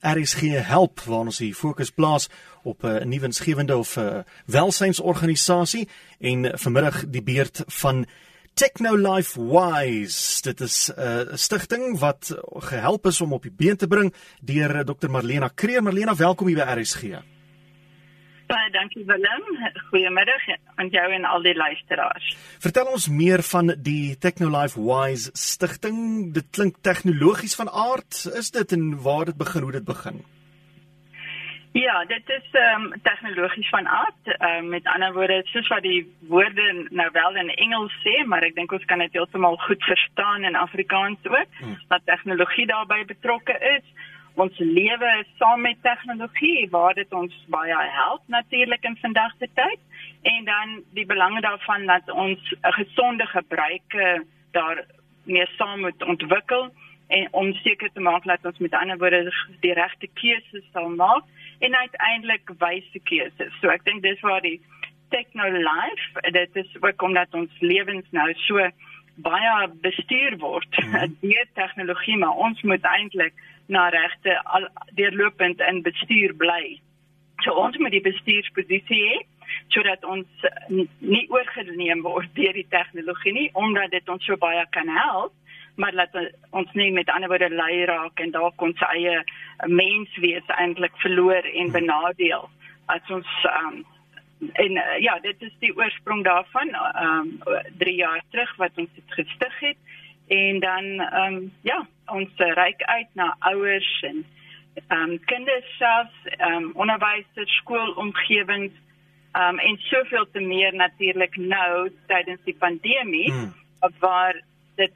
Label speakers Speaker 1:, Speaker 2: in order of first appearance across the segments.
Speaker 1: RSG help waar ons die fokus plaas op 'n nuwe insgewende of 'n uh, welsynsorganisasie en vanmiddag die beurt van Technolife Wise. Dit is 'n uh, stigting wat gehelp is om op die been te bring deur Dr Marlena Kreer. Marlena, welkom hier by RSG.
Speaker 2: Baie dankie Willem. Goeiemiddag aan jou en al die luisteraars.
Speaker 1: Vertel ons meer van die Technolife Wise stigting. Dit klink tegnologies van aard. Is dit en waar dit begin, hoe dit begin?
Speaker 2: Ja, dit is ehm um, tegnologies van aard. Ehm um, met ander woorde, soos wat die woorde nou wel in Engels sê, maar ek dink ons kan dit heeltemal goed verstaan in Afrikaans ook. Hmm. Dat tegnologie daarbey betrokke is ons lewe saam met tegnologie waar dit ons baie help natuurlik in vandag se tyd en dan die belange daarvan dat ons 'n gesonde gebruik daar meer saam moet ontwikkel en om seker te maak dat ons met ander woorde die regte keuses sal maak en uiteindelik wyse keuses. So ek dink dis waar die techno life dit is ook omdat ons lewens nou so baie bestuur word mm. deur tegnologie maar ons moet eintlik na regte deurlopend in bestuur bly. So ons moet die bestuursposisie hê sodat ons nie oorgeneem word deur die tegnologie nie omdat dit ons so baie kan help maar laat ons nie met ander woorde lei raak en dalk ons eie mens wees eintlik verloor en benadeel as ons um, en uh, ja dit is die oorsprong daarvan um 3 jaar terug wat ons dit gestig het en dan ehm um, ja, ons reik uit na ouers en ehm um, kinders self, ehm um, onderwysers, skoolomgewings ehm um, en soveel te meer natuurlik nou tydens die pandemie hmm. waar dit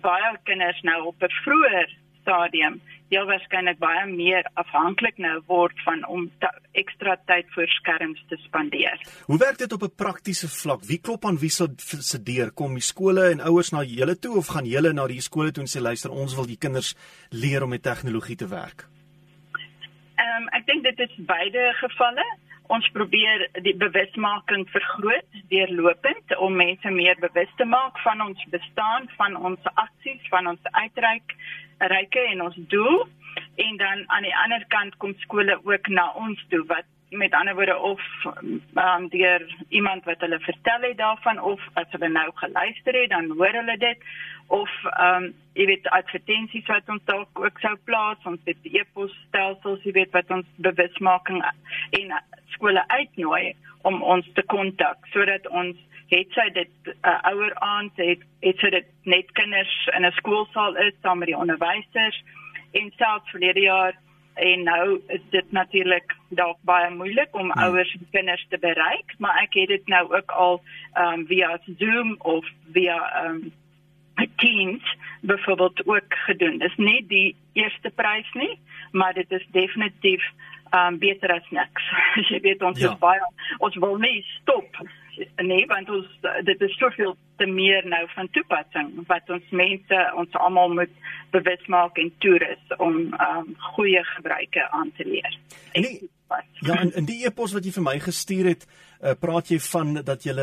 Speaker 2: baie kinders nou op 'n vroeër stadium heel waarskynlik baie meer afhanklik nou word van om ekstra tyd voor skerms te spandeer.
Speaker 1: Hoe werk dit op 'n praktiese vlak? Wie klop aan wie se deur? Kom die skole en ouers na julle toe of gaan julle na die skole toe en sê luister, ons wil die kinders leer om met tegnologie te werk?
Speaker 2: Ehm um, ek dink dit is beide gevalle. Ons probeer die bewusmaking vergroot deurlopend om mense meer bewus te maak van ons bestaan, van ons aksies, van ons uitreik ryke en ons doel en dan aan die ander kant kom skole ook na ons toe wat met ander woorde of um, deur iemand wat hulle vertel het daarvan of as hulle nou geluister het dan hoor hulle dit. Of ehm um, jy weet advertensies wat ons dalk ook sou plaas ons het e-pos stelsels jy weet wat ons bewusmaking en skole uitnooi om ons te kontak sodat ons het sy dit uh, ouer aand het het sy dit net kinders in 'n skoolsaal is saam met die onderwysers en selfs verlede jaar en nou is dit natuurlik dalk baie moeilik om hmm. ouers en kinders te bereik maar ek het dit nou ook al um, via Zoom of via um, Teams byvoorbeeld ook gedoen. Dis nie die eerste prys nie, maar dit is definitief um beter as niks. Jy weet ons ja. is baie ons wil nie stop nee want ons dit is soveel te meer nou van toepassing wat ons mense ons almal moet bewus maak en toerus om um, goeie gebruike aan te leer.
Speaker 1: En die, ja en in die e-pos wat jy vir my gestuur het, uh, praat jy van dat jy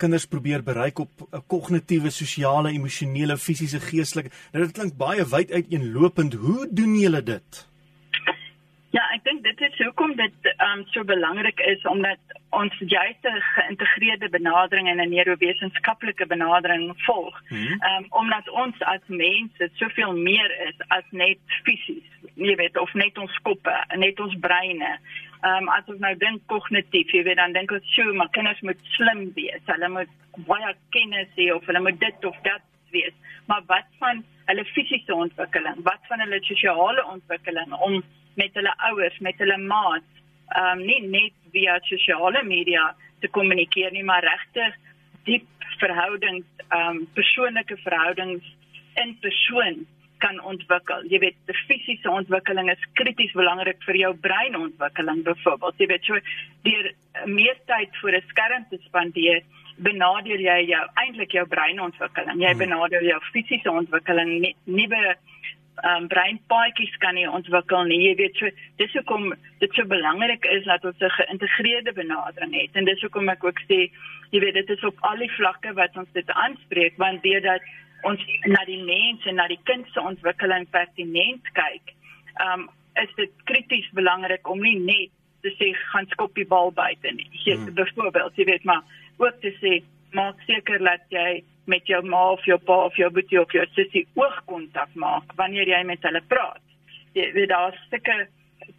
Speaker 1: kinders probeer bereik op uh, kognitiewe, sosiale, emosionele, fisiese, geestelike. Nou dit klink baie wyd uiteenlopend. Hoe doen julle dit?
Speaker 2: Ja, ek dink dit is hoekom dit um so belangrik is omdat ons juist 'n geïntegreerde benadering en 'n neurowetenskaplike benadering volg. Hmm. Um omdat ons as mense soveel meer is as net fisies, jy weet, of net ons koppe, net ons breine. Um as ons nou dink kognitief, jy weet, dan dink ons, "Sjoe, maar kinders moet slim wees. Hulle moet baie kennis hê of hulle moet dit of dat wees." Maar wat van hulle fisiese ontwikkeling? Wat van hulle sosiale ontwikkeling om met hulle ouers, met hulle maats, ehm um, nie net via sosiale media te kommunikeer nie, maar regtig diep verhoudings, ehm um, persoonlike verhoudings in persoon kan ontwikkel. Jy weet, die fisiese ontwikkeling is krities belangrik vir jou breinontwikkeling byvoorbeeld. Jy weet, so deur meer tyd voor 'n skerm te spandeer, benadeel jy jou eintlik jou breinontwikkeling. Jy hmm. benadeel jou fisiese ontwikkeling, nuwe um, breinpaadjies kan nie ontwikkel nie. Jy weet so dis hoekom dit so belangrik is dat ons 'n geïntegreerde benadering het. En dis hoekom ek ook sê, jy weet dit is op al die vlakke wat ons dit aanspreek want weet dat ons na die mens en na die kind se ontwikkeling pertinent kyk. Um is dit krities belangrik om nie net te sê gaan skop die bal buite nie. Jy hmm. byvoorbeeld, jy weet maar ook te sê maak seker dat jy met jou ma of jou pa of jou boetie of jou sussie oogkontak maak wanneer jy met hulle praat. Jy weet daar's sulke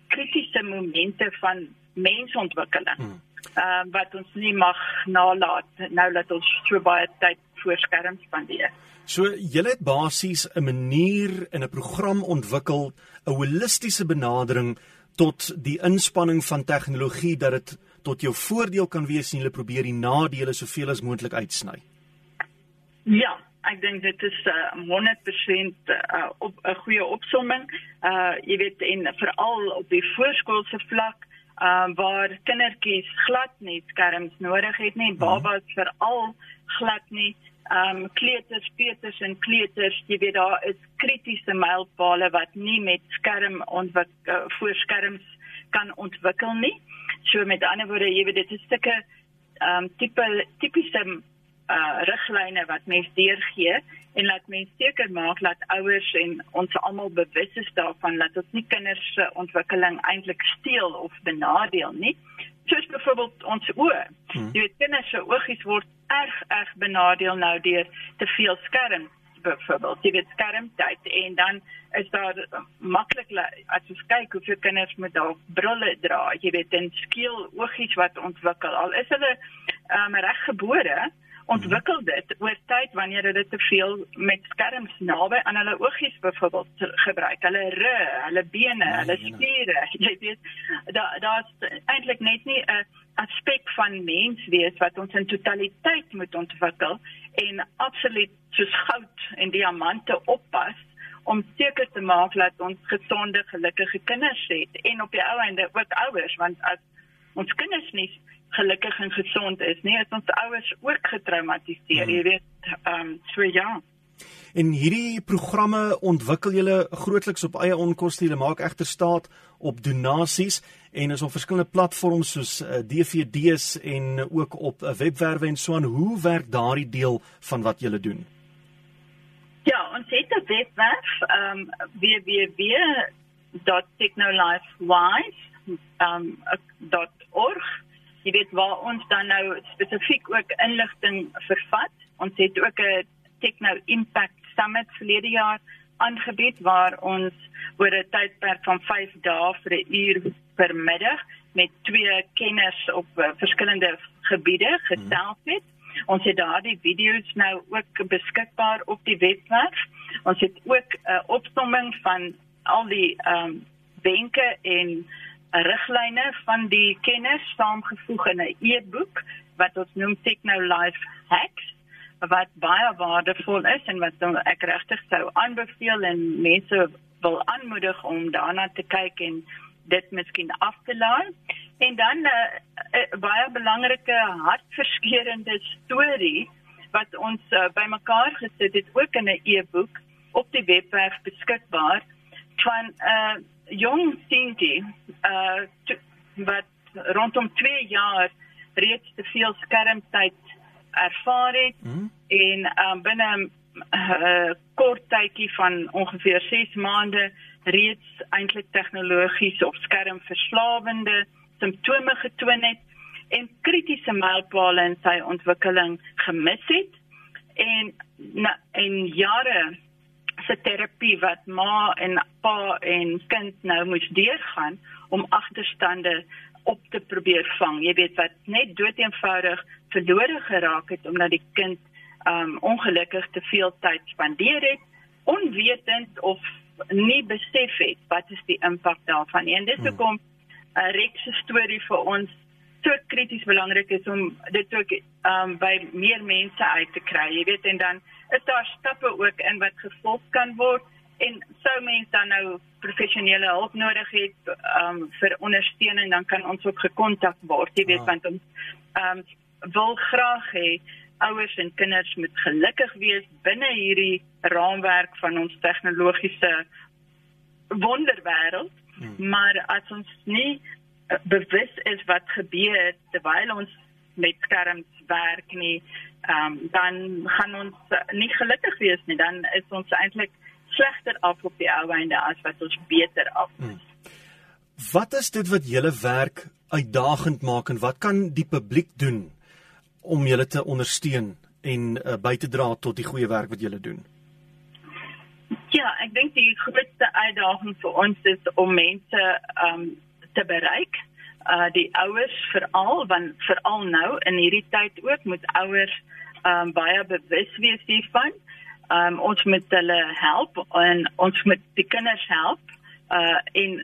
Speaker 2: kritiese momente van mensontwikkeling. Hmm. Ehm uh, wat ons nie mag nalat nou dat ons so baie tyd voor skerms spandeer.
Speaker 1: So julle het basies 'n manier in 'n program ontwikkel, 'n holistiese benadering tot die inspanning van tegnologie dat dit tot jou voordeel kan wees en jy probeer die nadele soveel as moontlik uitsny.
Speaker 2: Ja, ek dink dit is uh, 100% uh, op 'n goeie opsomming. Uh jy weet en veral op die voorskoolse vlak uh waar kindertjies glad nie skerms nodig het nie, mhm. babas veral glad nie um kleuters, peuters en kleuters, jy weet daar is kritiese mylpale wat nie met skerm ontwikkel uh, voor skerms kan ontwikkel nie. So met ander woorde, jy weet dit is sulke um tipe tipiese uh riglyne wat mens deurgee en laat mens seker maak dat ouers en ons almal bewus is daarvan dat ons nie kinders se ontwikkeling eintlik steel of benadeel nie. Soos byvoorbeeld ons oë. Hmm. Jy weet kinders se oogies word erg erg benadeel nou deur te veel skerm byvoorbeeld. Jy weet skermtyd en dan is daar maklik as jy kyk hoe veel kinders met daai brille dra jy weet en skeel oogies wat ontwikkel. Al is hulle um, reggebore ontwikkel dit oor tyd wanneer hulle te veel met skerms naby aan hulle oogies byvoorbeeld gebruik. Hulle rug, hulle bene, ja, hulle spiere, jy weet, daar daar's eintlik net nie 'n aspek van mens wees wat ons in totaliteit moet ontwikkel en absoluut soos goud en diamante oppas om seker te maak dat ons gesonde, gelukkige kinders het en op die ou einde ook ouers want as ons kinders nie gelukkig en gesond is nie, is ons ouers ook getraumatiseer, hmm. jy weet, ehm um, so ja.
Speaker 1: En hierdie programme ontwikkel julle grootliks op eie onkoste. Julle maak egter staat op donasies en is op verskillende platforms soos uh, eh, DVD's en ook op uh, webwerwe en so aan. Hoe werk daardie deel van wat julle doen?
Speaker 2: Ja, ons het 'n webwerf, ehm um, www.technolifewise.org. Um, jy weet waar ons dan nou spesifiek ook inligting vervat. Ons het ook 'n Techno Impact Summit verlede jaar aangebied waar ons oor 'n tydperk van 5 dae vir 'n uur per middag met twee kenners op uh, verskillende gebiede gesels het. Ons het daardie video's nou ook beskikbaar op die webwerf. Ons het ook 'n uh, opsomming van al die ehm um, wenke en riglyne van die kennis saamgevoeg in 'n e-boek wat ons noem Techno Life Hacks wat baie waardevol is en wat ek regtig sou aanbeveel en mense wil aanmoedig om daarna te kyk en dit miskien af te laai. En dan 'n uh, uh, baie belangrike hartverskeurende storie wat ons uh, bymekaar gesit het ook in 'n e-boek op die webwerf beskikbaar van 'n uh, jong seentjie uh wat rondom 2 jaar reeds te veel skermtyd ervaar het mm. en um, binne 'n uh, kort tydjie van ongeveer 6 maande reeds eintlik tegnologies of skermverslawende simptome getoon het en kritiese mylpale in sy ontwikkeling gemis het en na, en jare se terapie wat ma en pa en kind nou moet deurgaan om agterstande op te probeer vang. Jy weet wat net doeteenvoudig verlore geraak het omdat die kind um ongelukkig te veel tyd spandeer het onwetend of nie besef het wat is die impak daarvan. En dis hmm. hoekom 'n Rex storie vir ons so krities belangrik is om dit ook um by meer mense uit te kry. Jy weet en dan is daar stappe ook in wat gevolg kan word en sou mense dan nou professionele hulp nodig het um vir ondersteuning dan kan ons ook gekontak word jy weet ja. want ons um wil graag hê ouers en kinders moet gelukkig wees binne hierdie raamwerk van ons tegnologiese wonderwêreld hmm. maar as ons nie uh, bewus is wat gebeur terwyl ons met skerms werk nie um, dan gaan ons nie gelukkig wees nie dan is ons eintlik slegter af op die ou einde as wat ons beter af is. Hmm.
Speaker 1: Wat is dit wat julle werk uitdagend maak en wat kan die publiek doen om julle te ondersteun en uh, by te dra tot die goeie werk wat julle doen?
Speaker 2: Ja, ek dink die grootste uitdaging vir ons is om mense um te bereik. Uh die ouers veral want veral nou in hierdie tyd ook moet ouers um baie bewus wees hiervan. Um ons moet hulle help en ons moet die kinders help. Uh en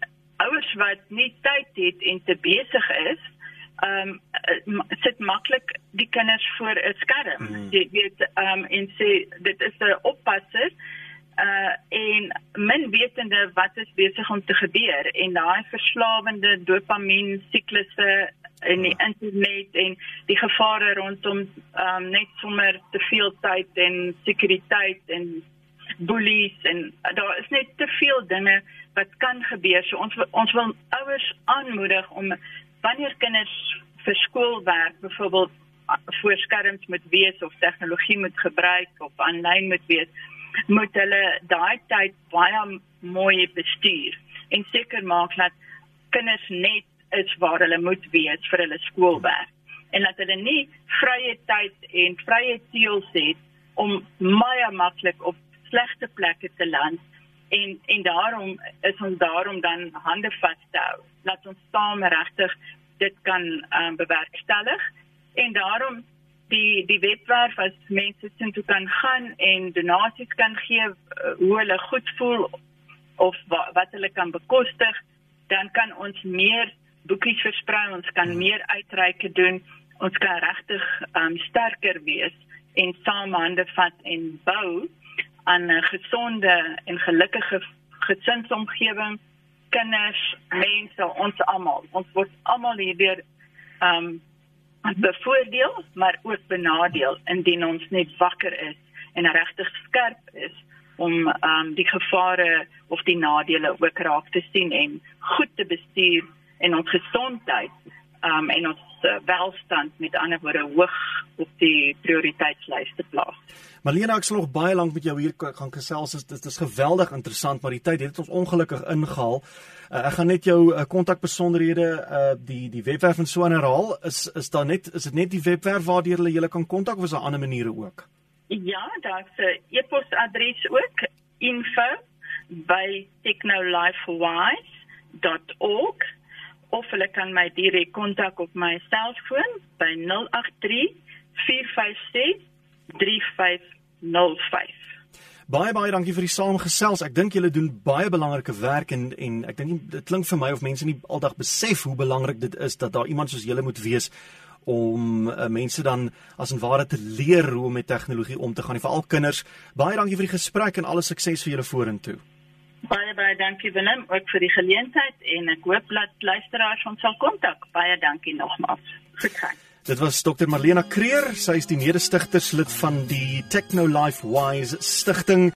Speaker 2: ouers wat nie tyd het en te besig is, um sit maklik die kinders voor 'n skerm. Mm. Jy weet um en sê dit is 'n oppasser uh en min wetende wat is besig om te gebeur en daai verslawende dopamien siklusse in die internet en die gevare rondom um net sommer te veel tyd en sekuriteit en bullies en daar is net te veel dinge wat kan gebeur so ons ons wil ouers aanmoedig om wanneer kinders vir skoolwerk byvoorbeeld voor skerms moet wees of tegnologie moet gebruik of aanlyn moet wees moet hulle daai tyd baie mooi bestuur en seker maak dat kinders net is waar hulle moet wees vir hulle skoolwerk en dat hulle nie vrye tyd en vrye teels het om baie maklik op slegte plekke te land en en daarom is ons daarom dan hande vas te hou. Dat ons saam regtig dit kan um, bewerkstellig. En daarom die die webwerf as mense sin toe kan gaan en donasies kan gee uh, hoe hulle goed voel of wa, wat hulle kan bekostig dan kan ons meer boekies versprei ons kan hmm. meer uitreike doen ons kan regtig um, sterker wees en saam hande vat en bou aan 'n gesonde en gelukkige gesinsomgewing kinders mense ons almal. Ons word almal hierdeur um bevoordeel, maar ook benadeel indien ons net wakker is en regtig skerp is om um die gevare of die nadele ook raak te sien en goed te bestuur en ons gesondheid um en ons uh, welstand met ander woorde hoog op die prioriteitslys te plaas.
Speaker 1: Malena, ek sal nog baie lank met jou hier gaan gesels. Dit is geweldig interessant, maar die tyd het ons ongelukkig ingehaal. Uh, ek gaan net jou kontakbesonderhede uh, uh die die webwerf en so herhaal. Is is daar net is dit net die webwerf waardeur hulle julle kan kontak of is daar ander maniere ook?
Speaker 2: Ja, daar's 'n e-posadres ook info by technolifewise.org of hulle kan my direk kontak op my selfoon by 083 456 3505.
Speaker 1: Baie baie dankie vir die saamgesels. Ek dink julle doen baie belangrike werk en en ek dink dit klink vir my of mense nie aldag besef hoe belangrik dit is dat daar iemand soos julle moet wees om uh, mense dan as en ware te leer hoe om met tegnologie om te gaan, veral kinders. Baie dankie vir die gesprek en alle sukses vir julle vorentoe.
Speaker 2: Baie baie dankie Willem ook vir die geleentheid en ek hoop dat luisteraars ons sal kontak. Baie dankie nogmaals. Goed gaan.
Speaker 1: Dit was Dr. Marlena Creer, sy is die mede-stigterslid van die Techno Life Wise Stichting